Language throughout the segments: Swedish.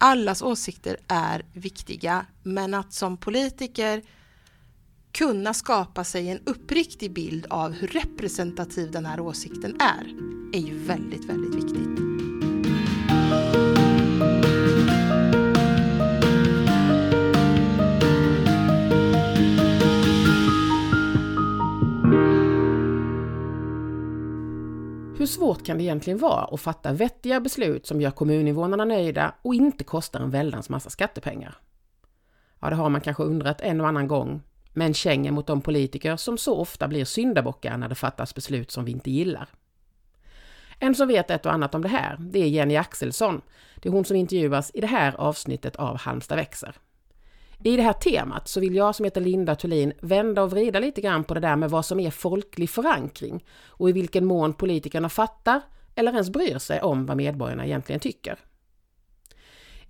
allas åsikter är viktiga, men att som politiker kunna skapa sig en uppriktig bild av hur representativ den här åsikten är, är ju väldigt, väldigt viktigt. Svårt kan det egentligen vara att fatta vettiga beslut som gör kommuninvånarna nöjda och inte kostar en väldans massa skattepengar? Ja, det har man kanske undrat en och annan gång, men kängen mot de politiker som så ofta blir syndabockar när det fattas beslut som vi inte gillar. En som vet ett och annat om det här, det är Jenny Axelsson. Det är hon som intervjuas i det här avsnittet av Halmstad växer. I det här temat så vill jag som heter Linda Thulin vända och vrida lite grann på det där med vad som är folklig förankring och i vilken mån politikerna fattar eller ens bryr sig om vad medborgarna egentligen tycker.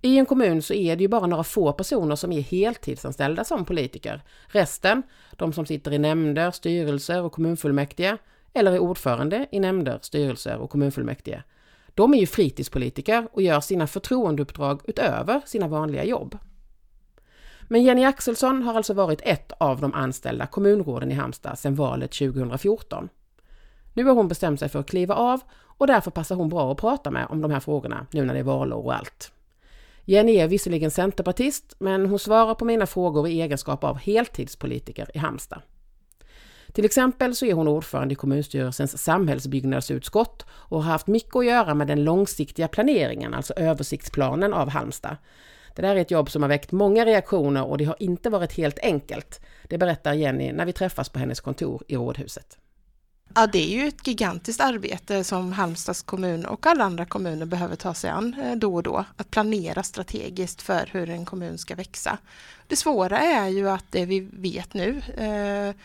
I en kommun så är det ju bara några få personer som är heltidsanställda som politiker. Resten, de som sitter i nämnder, styrelser och kommunfullmäktige, eller är ordförande i nämnder, styrelser och kommunfullmäktige. De är ju fritidspolitiker och gör sina förtroendeuppdrag utöver sina vanliga jobb. Men Jenny Axelsson har alltså varit ett av de anställda kommunråden i Halmstad sedan valet 2014. Nu har hon bestämt sig för att kliva av och därför passar hon bra att prata med om de här frågorna nu när det är valår och allt. Jenny är visserligen centerpartist, men hon svarar på mina frågor i egenskap av heltidspolitiker i Halmstad. Till exempel så är hon ordförande i kommunstyrelsens samhällsbyggnadsutskott och har haft mycket att göra med den långsiktiga planeringen, alltså översiktsplanen av Halmstad. Det där är ett jobb som har väckt många reaktioner och det har inte varit helt enkelt. Det berättar Jenny när vi träffas på hennes kontor i Rådhuset. Ja, det är ju ett gigantiskt arbete som Halmstads kommun och alla andra kommuner behöver ta sig an eh, då och då. Att planera strategiskt för hur en kommun ska växa. Det svåra är ju att det vi vet nu, eh,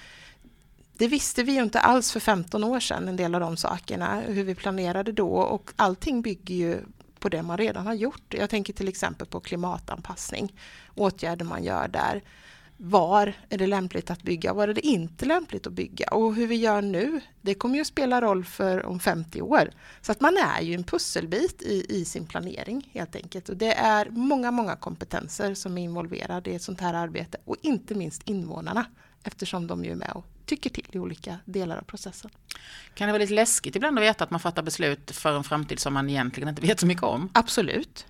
det visste vi ju inte alls för 15 år sedan, en del av de sakerna, hur vi planerade då och allting bygger ju på det man redan har gjort. Jag tänker till exempel på klimatanpassning, åtgärder man gör där. Var är det lämpligt att bygga? Var är det inte lämpligt att bygga? Och hur vi gör nu, det kommer ju att spela roll för om 50 år. Så att man är ju en pusselbit i, i sin planering helt enkelt. Och det är många, många kompetenser som är involverade i ett sånt här arbete och inte minst invånarna eftersom de ju är med och tycker till i olika delar av processen. Kan det vara lite läskigt ibland att veta att man fattar beslut för en framtid som man egentligen inte vet så mycket om? Absolut.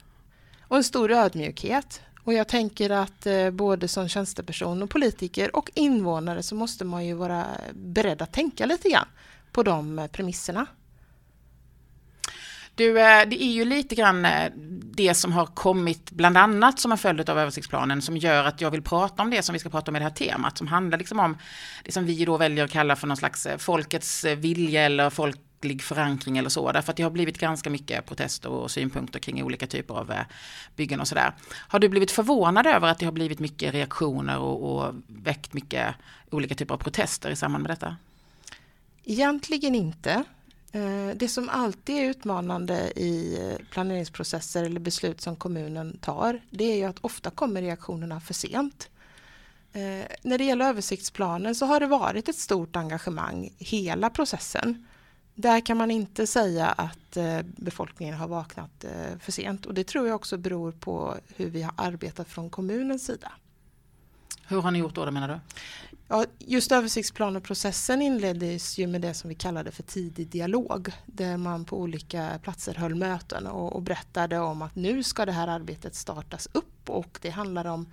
Och en stor ödmjukhet. Och jag tänker att eh, både som tjänsteperson och politiker och invånare så måste man ju vara beredd att tänka lite grann på de eh, premisserna. Du, eh, det är ju lite grann det som har kommit, bland annat som en följd av översiktsplanen, som gör att jag vill prata om det som vi ska prata om i det här temat, som handlar liksom om det som vi då väljer att kalla för någon slags eh, folkets eh, vilja eller folklig förankring eller så, därför att det har blivit ganska mycket protester och synpunkter kring olika typer av eh, byggen och sådär. Har du blivit förvånad över att det har blivit mycket reaktioner och, och väckt mycket olika typer av protester i samband med detta? Egentligen inte. Eh, det som alltid är utmanande i eh, planeringsprocesser eller beslut som kommunen tar, det är ju att ofta kommer reaktionerna för sent. Eh, när det gäller översiktsplanen så har det varit ett stort engagemang hela processen. Där kan man inte säga att befolkningen har vaknat för sent och det tror jag också beror på hur vi har arbetat från kommunens sida. Hur har ni gjort då, då menar du? Ja, just översiktsplaneprocessen inleddes ju med det som vi kallade för tidig dialog. Där man på olika platser höll möten och, och berättade om att nu ska det här arbetet startas upp och det handlar om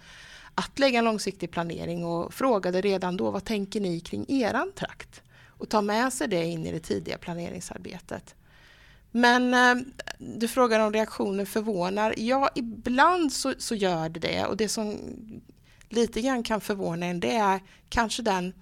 att lägga en långsiktig planering och frågade redan då vad tänker ni kring eran trakt? Och ta med sig det in i det tidiga planeringsarbetet. Men eh, du frågar om reaktioner förvånar. Ja, ibland så, så, gör det det och det som lite grann kan förvåna en det är kanske den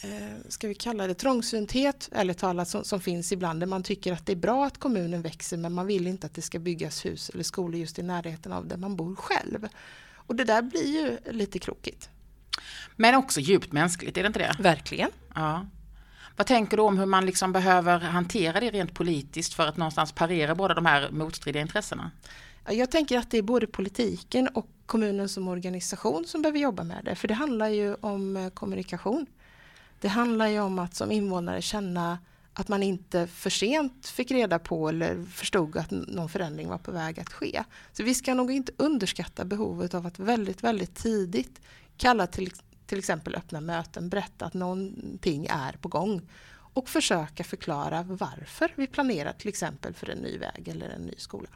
eh, ska vi kalla det trångsynthet eller talat som, som, finns ibland där man tycker att det är bra att kommunen växer men man vill inte att det ska byggas hus eller skolor just i närheten av där man bor själv. Och det där blir ju lite krokigt. Men också djupt mänskligt, är det inte det? Verkligen. Ja. Vad tänker du om hur man liksom behöver hantera det rent politiskt för att någonstans parera båda de här motstridiga intressena? Jag tänker att det är både politiken och kommunen som organisation som behöver jobba med det. För det handlar ju om eh, kommunikation. Det handlar ju om att som invånare känna att man inte för sent fick reda på eller förstod att någon förändring var på väg att ske. Så vi ska nog inte underskatta behovet av att väldigt, väldigt tidigt kalla till, till exempel öppna möten, berätta att någonting är på gång och försöka förklara varför vi planerar till exempel för en ny väg eller en ny skola.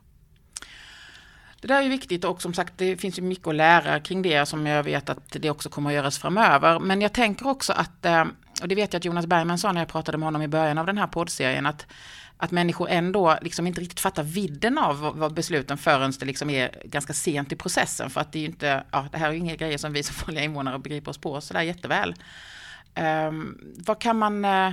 Det där är viktigt och som sagt det finns ju mycket att lära kring det som jag vet att det också kommer att göras framöver. Men jag tänker också att, eh, och det vet jag att Jonas Bergman sa när jag pratade med honom i början av den här poddserien, att, att människor ändå liksom inte riktigt fattar vidden av vad besluten förrän det liksom är ganska sent i processen. För att det är ju inte, ja det här är ju inga grejer som vi som vanliga invånare begriper oss på sådär jätteväl. Um, vad kan man uh,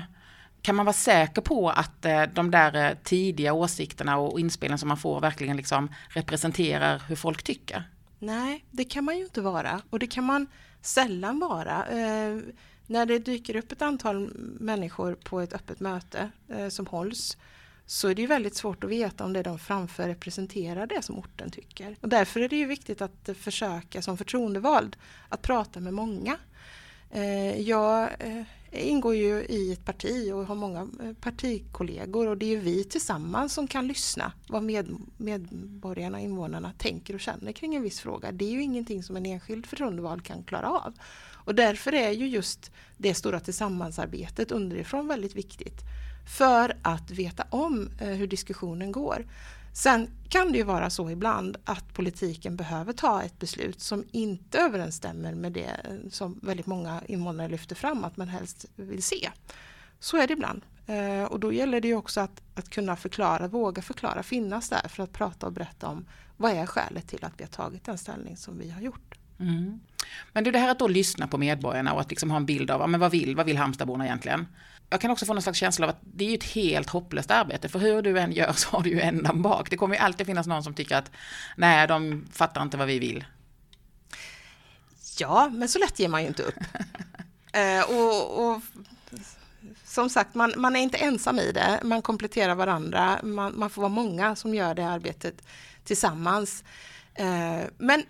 kan man vara säker på att eh, de där eh, tidiga åsikterna och inspelen som man får verkligen liksom representerar hur folk tycker? Nej, det kan man ju inte vara och det kan man sällan vara. Eh, när det dyker upp ett antal människor på ett öppet möte eh, som hålls så är det ju väldigt svårt att veta om det de framför representerar det som orten tycker. Och därför är det ju viktigt att eh, försöka som förtroendevald att prata med många. Eh, jag eh, ingår ju i ett parti och har många eh, partikollegor och det är ju vi tillsammans som kan lyssna vad med, medborgarna, invånarna tänker och känner kring en viss fråga. Det är ju ingenting som en enskild förtroendevald kan klara av. Och därför är ju just det stora tillsammansarbetet underifrån väldigt viktigt för att veta om eh, hur diskussionen går. Sen kan det ju vara så ibland att politiken behöver ta ett beslut som inte överensstämmer med det som väldigt många invånare lyfter fram att man helst vill se. Så är det ibland. Eh, och då gäller det ju också att, att kunna förklara, våga förklara, finnas där för att prata och berätta om vad är skälet till att vi har tagit den ställning som vi har gjort. Mm. Men det här att då lyssna på medborgarna och att liksom ha en bild av men vad vill, vad vill Halmstadborna egentligen? jag kan också få någon slags känsla av att det är ett helt hopplöst arbete. För hur du än gör så har du ju ändan bak. Det kommer ju alltid finnas någon som tycker att nej, de fattar inte vad vi vill. Ja, men så lätt ger man ju inte upp. eh, och, och, som sagt, man, man, är inte ensam i det. Man kompletterar varandra. Man, man får vara många som gör det arbetet tillsammans. Eh, men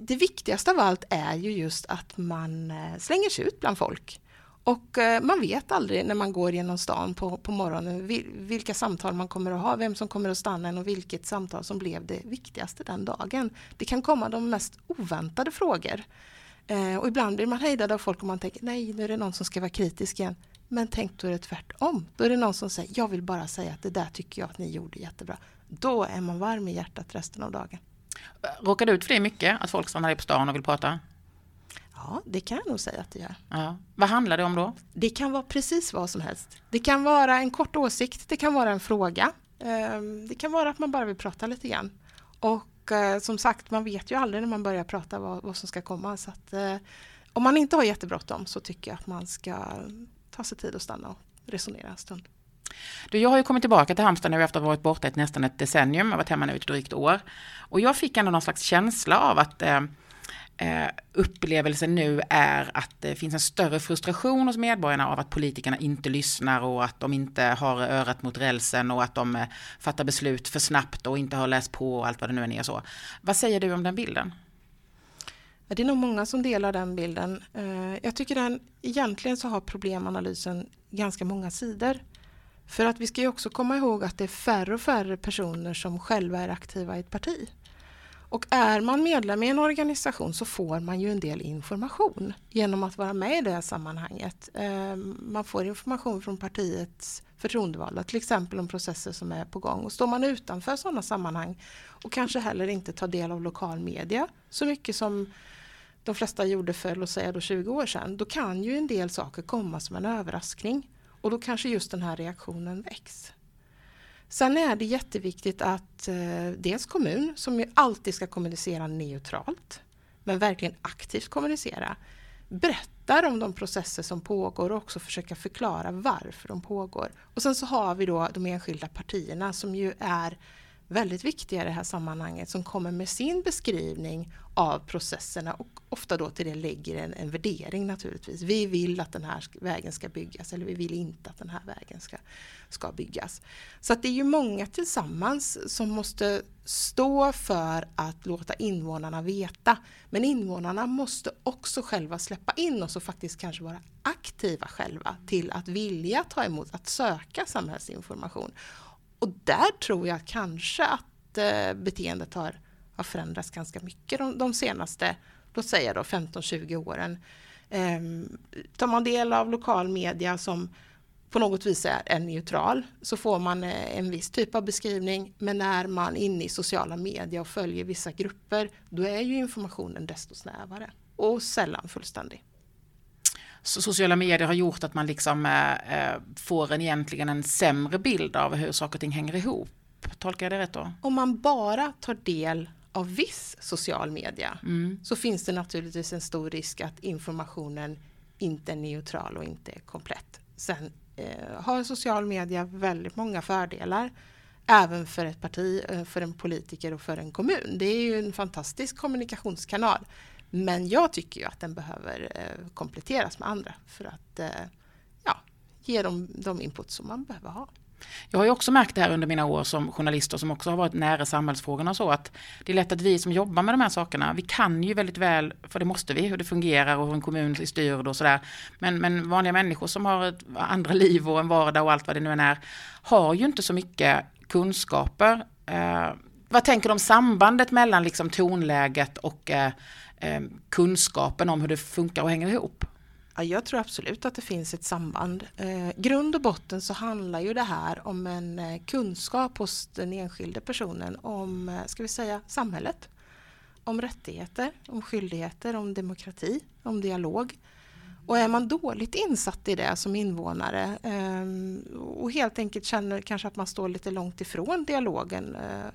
det viktigaste av allt är ju just att man eh, slänger sig ut bland folk. Och eh, man vet aldrig när man går genom stan på, på morgonen vilka samtal man kommer att ha, vem som kommer att stanna en och vilket samtal som blev det viktigaste den dagen. Det kan komma de mest oväntade frågor. Eh, och ibland blir man hejdad av folk och man tänker nej, nu är det någon som ska vara kritisk igen. Men tänk då är det tvärtom. Då är det någon som säger jag vill bara säga att det där tycker jag att ni gjorde jättebra. Då är man varm i hjärtat resten av dagen. Råkar du ut för det mycket? Att folk stannar på stan och vill prata? Ja, det kan jag nog säga att det gör. Ja. Vad handlar det om då? Det kan vara precis vad som helst. Det kan vara en kort åsikt, det kan vara en fråga. Ehm, det kan vara att man bara vill prata lite grann. Och eh, som sagt, man vet ju aldrig när man börjar prata vad, vad som ska komma. Så att, eh, om man inte har jättebråttom så tycker jag att man ska ta sig tid att stanna och resonera en stund. Du, jag har ju kommit tillbaka till Halmstad nu efter att ha varit borta ett, nästan ett decennium. Jag har varit hemma nu ett drygt år. Och jag fick ändå någon slags känsla av att eh, eh, upplevelsen nu är att det finns en större frustration hos medborgarna av att politikerna inte lyssnar och att de inte har örat mot rälsen och att de eh, fattar beslut för snabbt och inte har läst på och allt vad det nu än är så. Vad säger du om den bilden? Det är nog många som delar den bilden. Eh, jag tycker den egentligen så har problemanalysen ganska många sidor. För att vi ska ju också komma ihåg att det är färre och färre personer som själva är aktiva i ett parti. Och är man medlem i en organisation så får man ju en del information genom att vara med i det sammanhanget. Ehm, man får information från partiets förtroendevalda, till exempel om processer som är på gång. Och står man utanför sådana sammanhang och kanske heller inte tar del av lokal media så mycket som de flesta gjorde för låt säga då 20 år sedan, då kan ju en del saker komma som en överraskning. Och då kanske just den här reaktionen väcks. Sen är det jätteviktigt att eh, dels kommun, som ju alltid ska kommunicera neutralt, men verkligen aktivt kommunicera, berättar om de processer som pågår och också försöka förklara varför de pågår. Och sen så har vi då de enskilda partierna som ju är väldigt viktiga i det här sammanhanget som kommer med sin beskrivning av processerna och ofta då till det lägger en, en värdering naturligtvis. Vi vill att den här vägen ska byggas eller vi vill inte att den här vägen ska, ska byggas. Så att det är ju många tillsammans som måste stå för att låta invånarna veta. Men invånarna måste också själva släppa in oss och faktiskt kanske vara aktiva själva till att vilja ta emot, att söka samhällsinformation. Och där tror jag kanske att eh, beteendet har, har förändrats ganska mycket de, de senaste, låt säga då 15-20 åren. Ehm, tar man del av lokal media som på något vis är, är neutral så får man eh, en viss typ av beskrivning men när man är inne i sociala medier och följer vissa grupper då är ju informationen desto snävare och sällan fullständig. Sociala medier har gjort att man liksom eh, eh, får en, egentligen en sämre bild av hur saker och ting hänger ihop. Tolkar jag det rätt då? Om man bara tar del av viss social media mm. så finns det naturligtvis en stor risk att informationen inte är neutral och inte är komplett. Sen eh, har social media väldigt många fördelar även för ett parti, eh, för en politiker och för en kommun. Det är ju en fantastisk kommunikationskanal. Men jag tycker ju att den behöver eh, kompletteras med andra för att eh, ja, ge dem de input som man behöver ha. Jag har ju också märkt det här under mina år som journalist och som också har varit nära samhällsfrågorna så att det är lätt att vi som jobbar med de här sakerna, vi kan ju väldigt väl, för det måste vi, hur det fungerar och hur en kommun är styrd och sådär. Men, men vanliga människor som har ett andra liv och en vardag och allt vad det nu än är, har ju inte så mycket kunskaper. Eh, vad tänker du om sambandet mellan liksom tonläget och eh, eh, kunskapen om hur det funkar och hänger ihop? Ja, jag tror absolut att det finns ett samband. Eh, grund och botten så handlar ju det här om en eh, kunskap hos den enskilde personen om, eh, ska vi säga, samhället. Om rättigheter, om skyldigheter, om demokrati, om dialog. Och är man dåligt insatt i det som invånare eh, och helt enkelt känner kanske att man står lite långt ifrån dialogen eh,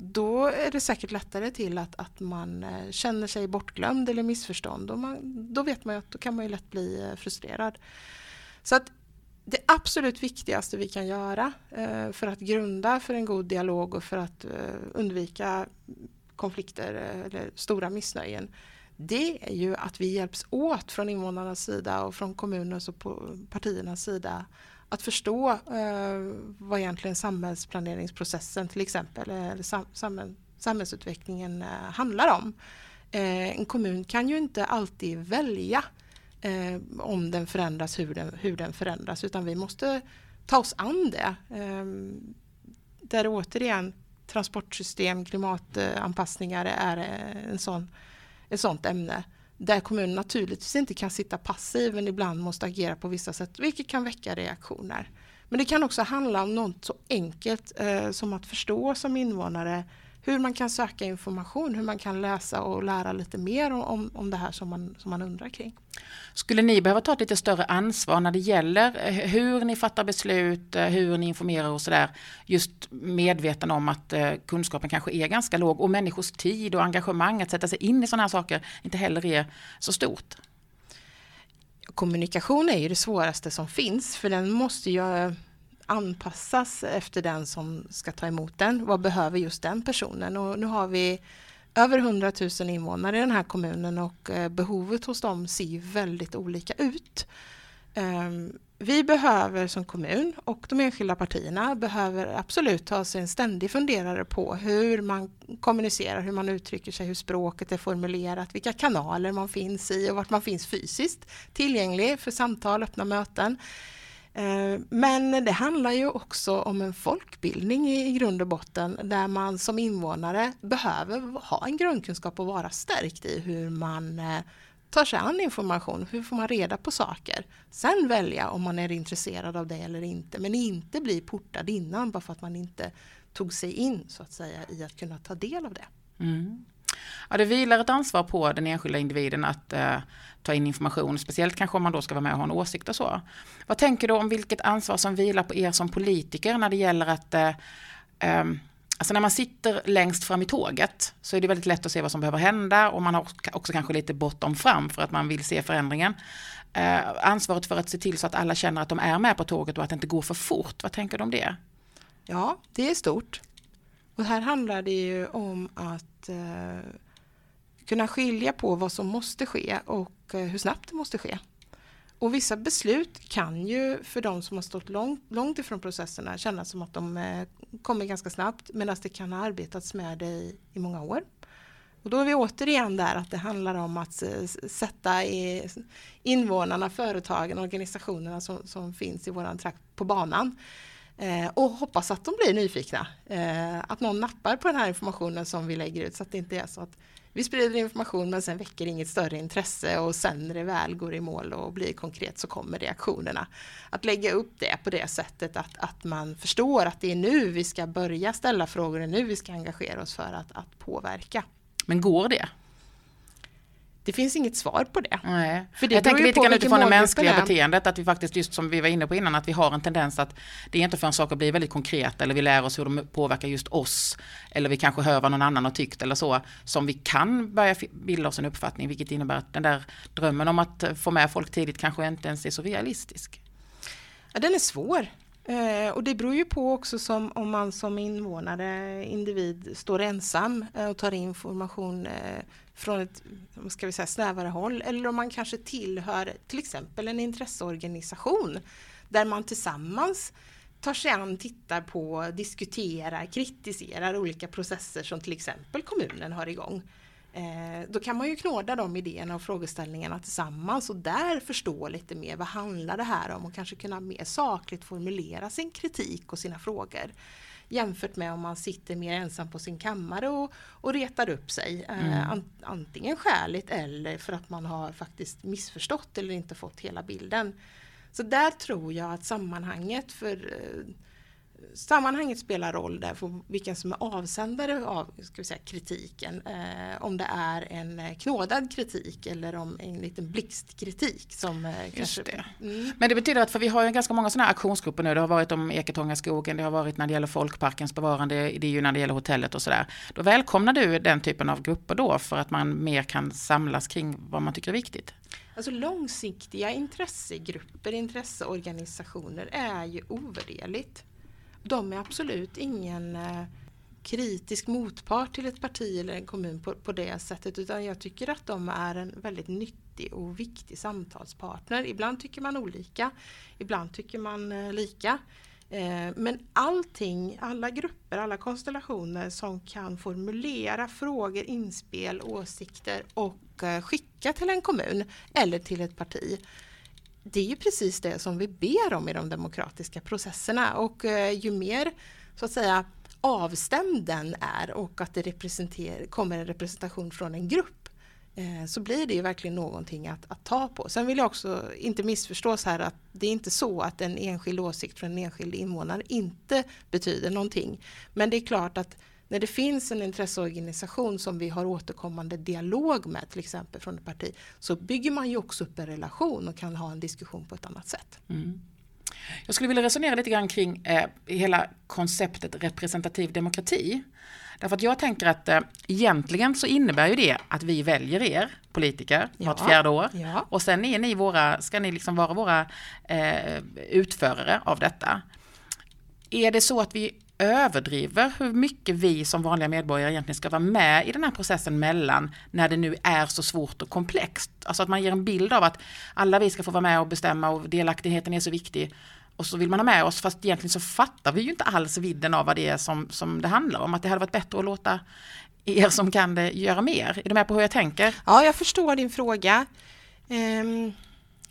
då är det säkert lättare till att, att man eh, känner sig bortglömd eller missförstånd. Och man, då vet man ju att då kan man ju lätt bli eh, frustrerad. Så att det absolut viktigaste vi kan göra eh, för att grunda för en god dialog och för att undvika konflikter eller stora missnöjen det är ju att vi hjälps åt från invånarnas sida och från kommunens och partiernas sida att förstå eh, vad egentligen samhällsplaneringsprocessen till exempel eh, eller sam, samhäll, samhällsutvecklingen eh, handlar om. Eh, en kommun kan ju inte alltid välja eh, om den förändras, hur den, hur den förändras utan vi måste ta oss an det. Eh, där återigen transportsystem, klimatanpassningar är en sån, ett sånt ämne där kommunen naturligtvis inte kan sitta passiv men ibland måste agera på vissa sätt vilket kan väcka reaktioner. Men det kan också handla om något så enkelt eh, som att förstå som invånare hur man kan söka information, hur man kan läsa och lära lite mer om, om det här som man, som man undrar kring. Skulle ni behöva ta ett lite större ansvar när det gäller eh, hur ni fattar beslut, eh, hur ni informerar och sådär, just medveten om att eh, kunskapen kanske är ganska låg och människors tid och engagemang att sätta sig in i sådana här saker inte heller är så stort? Kommunikation är ju det svåraste som finns för den måste ju anpassas efter den som ska ta emot den. Vad behöver just den personen? Och nu har vi över 100 000 invånare i den här kommunen och eh, behovet hos dem ser väldigt olika ut. Ehm, vi behöver som kommun och de enskilda partierna behöver absolut ta sig en ständig funderare på hur man kommunicerar, hur man uttrycker sig, hur språket är formulerat, vilka kanaler man finns i och vart man finns fysiskt tillgänglig för samtal, öppna möten. Eh, men det handlar ju också om en folkbildning i grund och botten där man som invånare behöver ha en grundkunskap och vara stärkt i hur man eh, tar sig an information, hur får man reda på saker. Sen välja om man är intresserad av det eller inte, men inte bli portad innan bara för att man inte tog sig in så att säga i att kunna ta del av det. Mm. Ja, det vilar ett ansvar på den enskilda individen att eh, ta in information, speciellt kanske om man då ska vara med och ha en åsikt och så. Vad tänker du om vilket ansvar som vilar på er som politiker när det gäller att eh, eh, Alltså när man sitter längst fram i tåget så är det väldigt lätt att se vad som behöver hända och man har också kanske lite bortom fram för att man vill se förändringen. Eh, ansvaret för att se till så att alla känner att de är med på tåget och att det inte går för fort. Vad tänker du om det? Ja, det är stort. Och här handlar det ju om att eh, kunna skilja på vad som måste ske och och eh, hur snabbt det måste ske. Och vissa beslut kan ju för de som har stått långt, långt ifrån processerna kännas som att de eh, kommer ganska snabbt medan det kan ha arbetats med det i, i många år. Och då är vi återigen där att det handlar om att sätta invånarna, företagen, organisationerna som, som finns i våran trakt på banan. Eh, och hoppas att de blir nyfikna. Eh, att någon nappar på den här informationen som vi lägger ut så att det inte är så att vi sprider information men sen väcker inget större intresse och sen när det väl går i mål och blir konkret så kommer reaktionerna. Att lägga upp det på det sättet att, att man förstår att det är nu vi ska börja ställa frågor, det är nu vi ska engagera oss för att, att påverka. Men går det? Det finns inget svar på det. Nej. För det jag tänker lite grann utifrån det mänskliga beteendet, att vi faktiskt, just som vi var inne på innan, att vi har en tendens att det är inte för en sak att bli väldigt konkret eller vi lär oss hur de påverkar just oss, eller vi kanske hör vad någon annan har tyckt eller så, som vi kan börja bilda oss en uppfattning, vilket innebär att den där drömmen om att få med folk tidigt kanske inte ens är så realistisk. Ja, den är svår. Eh, och det beror ju på också som, om man som invånare, individ, står ensam eh, och tar information eh, från ett ska vi säga, snävare håll eller om man kanske tillhör till exempel en intresseorganisation där man tillsammans tar sig an, tittar på, diskuterar, kritiserar olika processer som till exempel kommunen har igång. Eh, då kan man ju knåda de idéerna och frågeställningarna tillsammans och där förstå lite mer vad handlar det här om och kanske kunna mer sakligt formulera sin kritik och sina frågor jämfört med om man sitter mer ensam på sin kammare och, och retar upp sig. Eh, mm. antingen skäligt eller för att man har faktiskt missförstått eller inte fått hela bilden. Så där tror jag att sammanhanget för eh, sammanhanget spelar roll där för vilken som är avsändare av ska säga, kritiken. Eh, om det är en eh, knådad kritik eller om en liten blixtkritik. Som, eh, kanske, det. Mm. Men det betyder att, för vi har ju ganska många sådana här aktionsgrupper nu. Det har varit om Eketånga skogen, det har varit när det gäller folkparkens bevarande, det är ju när det gäller hotellet och sådär. Då välkomnar du den typen av grupper då för att man mer kan samlas kring vad man tycker är viktigt? Alltså långsiktiga intressegrupper, intresseorganisationer är ju ovärderligt de är absolut ingen eh, kritisk motpart till ett parti eller en kommun på, på det sättet utan jag tycker att de är en väldigt nyttig och viktig samtalspartner. Ibland tycker man olika, ibland tycker man eh, lika. Eh, men allting, alla grupper, alla konstellationer som kan formulera frågor, inspel, åsikter och eh, skicka till en kommun eller till ett parti det är ju precis det som vi ber om i de demokratiska processerna och eh, ju mer så att säga avstämd den är och att det kommer en representation från en grupp eh, så blir det ju verkligen någonting att, att, ta på. Sen vill jag också inte missförstås här att det är inte så att en enskild åsikt från en enskild invånare inte betyder någonting. Men det är klart att när det finns en intresseorganisation som vi har återkommande dialog med, till exempel från ett parti, så bygger man ju också upp en relation och kan ha en diskussion på ett annat sätt. Mm. Jag skulle vilja resonera lite grann kring eh, hela konceptet representativ demokrati. Därför att jag tänker att eh, egentligen så innebär ju det att vi väljer er politiker ja, vart fjärde år. Ja. Och sen är ni våra, ska ni liksom vara våra eh, utförare av detta. Är det så att vi överdriver hur mycket vi som vanliga medborgare egentligen ska vara med i den här processen mellan när det nu är så svårt och komplext. Alltså att man ger en bild av att alla vi ska få vara med och bestämma och delaktigheten är så viktig. Och så vill man ha med oss fast egentligen så fattar vi ju inte alls vidden av vad det är som, som det handlar om. Att det hade varit bättre att låta er som kan det göra mer. Är du med på hur jag tänker? Ja, jag förstår din fråga. Um...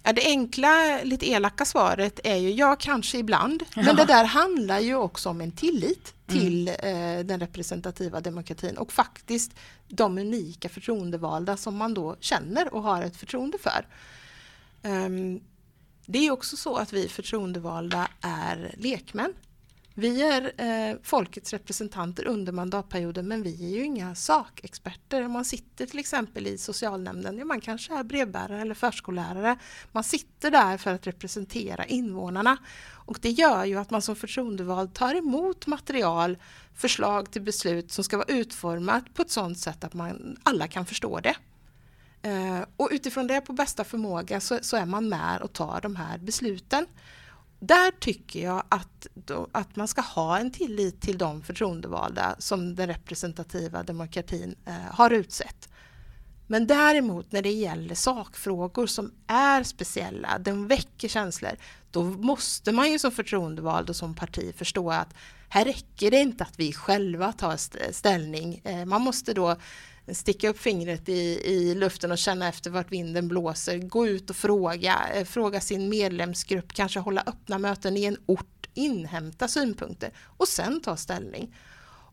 Ja, det enkla, lite elaka svaret är ju ja, kanske ibland. Ja. Men det där handlar ju också om en tillit till mm. eh, den representativa demokratin och faktiskt de unika förtroendevalda som man då känner och har ett förtroende för. Um, det är också så att vi förtroendevalda är lekmän. Vi är eh, folkets representanter under mandatperioden men vi är ju inga sakexperter. Om man sitter till exempel i socialnämnden, ja, man kanske är brevbärare eller förskollärare. Man sitter där för att representera invånarna och det gör ju att man som förtroendevald tar emot material, förslag till beslut som ska vara utformat på ett sådant sätt att man, alla kan förstå det. Eh, och utifrån det på bästa förmåga så, så är man med och tar de här besluten där tycker jag att, då, att man ska ha en tillit till de förtroendevalda som den representativa demokratin eh, har utsett. Men däremot när det gäller sakfrågor som är speciella, de väcker känslor, då måste man ju som förtroendevald och som parti förstå att här räcker det inte att vi själva tar ställning. Eh, man måste då sticka upp fingret i, i luften och känna efter vart vinden blåser, gå ut och fråga, eh, fråga sin medlemsgrupp, kanske hålla öppna möten i en ort, inhämta synpunkter och sen ta ställning.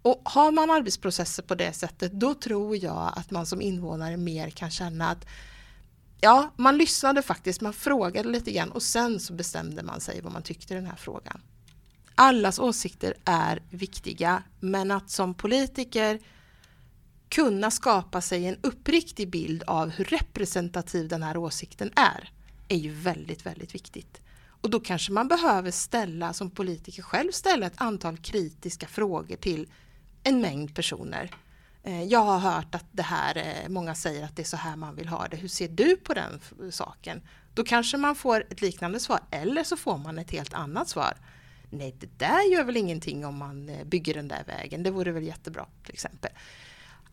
Och har man arbetsprocesser på det sättet, då tror jag att man som invånare mer kan känna att ja, man lyssnade faktiskt, man frågade lite grann och sen så bestämde man sig vad man tyckte i den här frågan. Allas åsikter är viktiga, men att som politiker kunna skapa sig en uppriktig bild av hur representativ den här åsikten är, är ju väldigt, väldigt viktigt. Och då kanske man behöver ställa, som politiker själv, ställa ett antal kritiska frågor till en mängd personer. Eh, jag har hört att det här, eh, många säger att det är så här man vill ha det. Hur ser du på den saken? Då kanske man får ett liknande svar eller så får man ett helt annat svar. Nej, det där gör väl ingenting om man eh, bygger den där vägen. Det vore väl jättebra till exempel.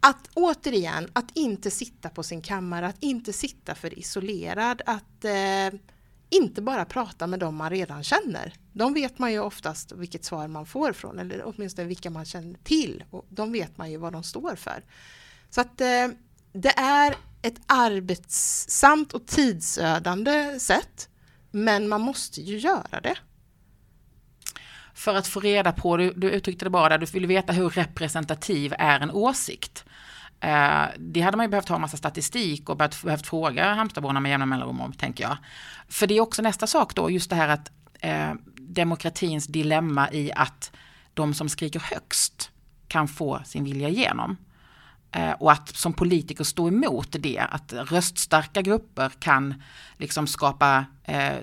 Att återigen, att inte sitta på sin kammare, att inte sitta för isolerad, att eh, inte bara prata med dem man redan känner. De vet man ju oftast vilket svar man får från, eller åtminstone vilka man känner till. Och de vet man ju vad de står för. Så att eh, det är ett arbetsamt och tidsödande sätt, men man måste ju göra det. För att få reda på, du, du uttryckte det bara där, du vill veta hur representativ är en åsikt. Eh, det hade man ju behövt ha en massa statistik och behövt, behövt fråga Halmstadborna med jämna mellanrum om, tänker jag. För det är också nästa sak då, just det här att eh, demokratins dilemma i att de som skriker högst kan få sin vilja igenom. Eh, och att som politiker stå emot det, att röststarka grupper kan liksom skapa eh,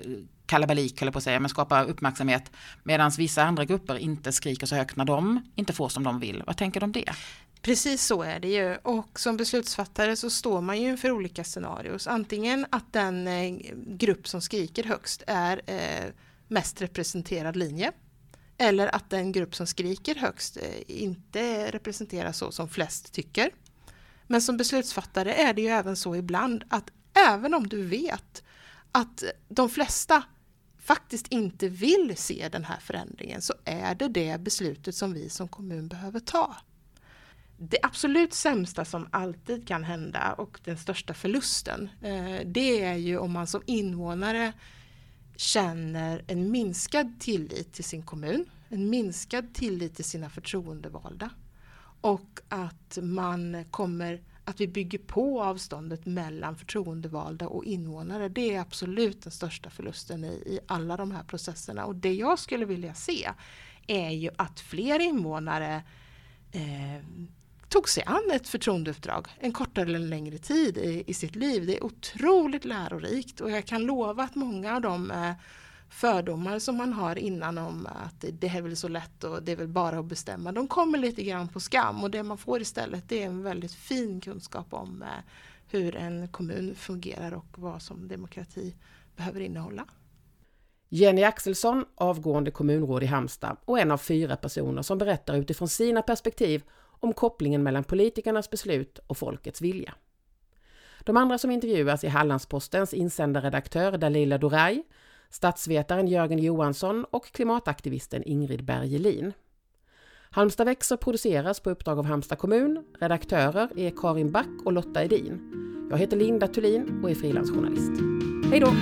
kalabalik, höll på att säga, men skapa uppmärksamhet. Medan vissa andra grupper inte skriker så högt när de inte får som de vill. Vad tänker du om det? Precis så är det ju och som beslutsfattare så står man ju inför olika scenarios. Antingen att den eh, grupp som skriker högst är eh, mest representerad linje eller att den grupp som skriker högst eh, inte representerar så som flest tycker. Men som beslutsfattare är det ju även så ibland att även om du vet att de flesta faktiskt inte vill se den här förändringen så är det det beslutet som vi som kommun behöver ta. Det absolut sämsta som alltid kan hända och den största förlusten eh, det är ju om man som invånare känner en minskad tillit till sin kommun, en minskad tillit till sina förtroendevalda och att man kommer att vi bygger på avståndet mellan förtroendevalda och invånare. Det är absolut den största förlusten i, i alla de här processerna. Och det jag skulle vilja se är ju att fler invånare eh, tog sig an ett förtroendeuppdrag en kortare eller längre tid i, i, sitt liv. Det är otroligt lärorikt och jag kan lova att många av de eh, fördomar som man har innan om att det är väl så lätt och det är väl bara att bestämma. De kommer lite grann på skam och det man får istället det är en väldigt fin kunskap om eh, hur en kommun fungerar och vad som demokrati behöver innehålla. Jenny Axelsson, avgående kommunråd i Halmstad och en av fyra personer som berättar utifrån sina perspektiv om kopplingen mellan politikernas beslut och folkets vilja. De andra som intervjuas är Hallandspostens insändarredaktör Dalila Doraj, statsvetaren Jörgen Johansson och klimataktivisten Ingrid Bergelin. Halmstad växer produceras på uppdrag av Halmstad kommun. Redaktörer är Karin Back och Lotta Edin. Jag heter Linda Thulin och är frilansjournalist. Hej då!